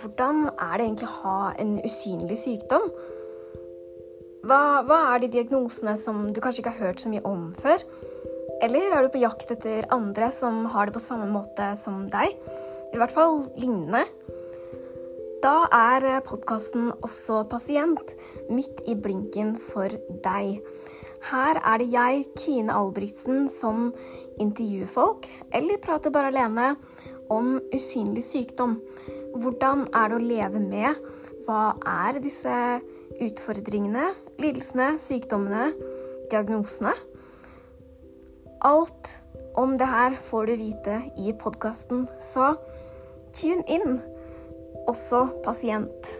hvordan er det egentlig å ha en usynlig sykdom? Hva, hva, er de diagnosene som du kanskje ikke har hørt så mye om før? Eller er du på jakt etter andre som har det på samme måte som deg? I hvert fall lignende. Da er podkasten Også pasient midt i blinken for deg. Her er det jeg, Kine Albrigtsen, som intervjuer folk, eller prater bare alene, om usynlig sykdom. Hvordan er det å leve med? Hva er disse utfordringene, lidelsene, sykdommene, diagnosene? Alt om det her får du vite i podkasten, så tune inn. Også pasient.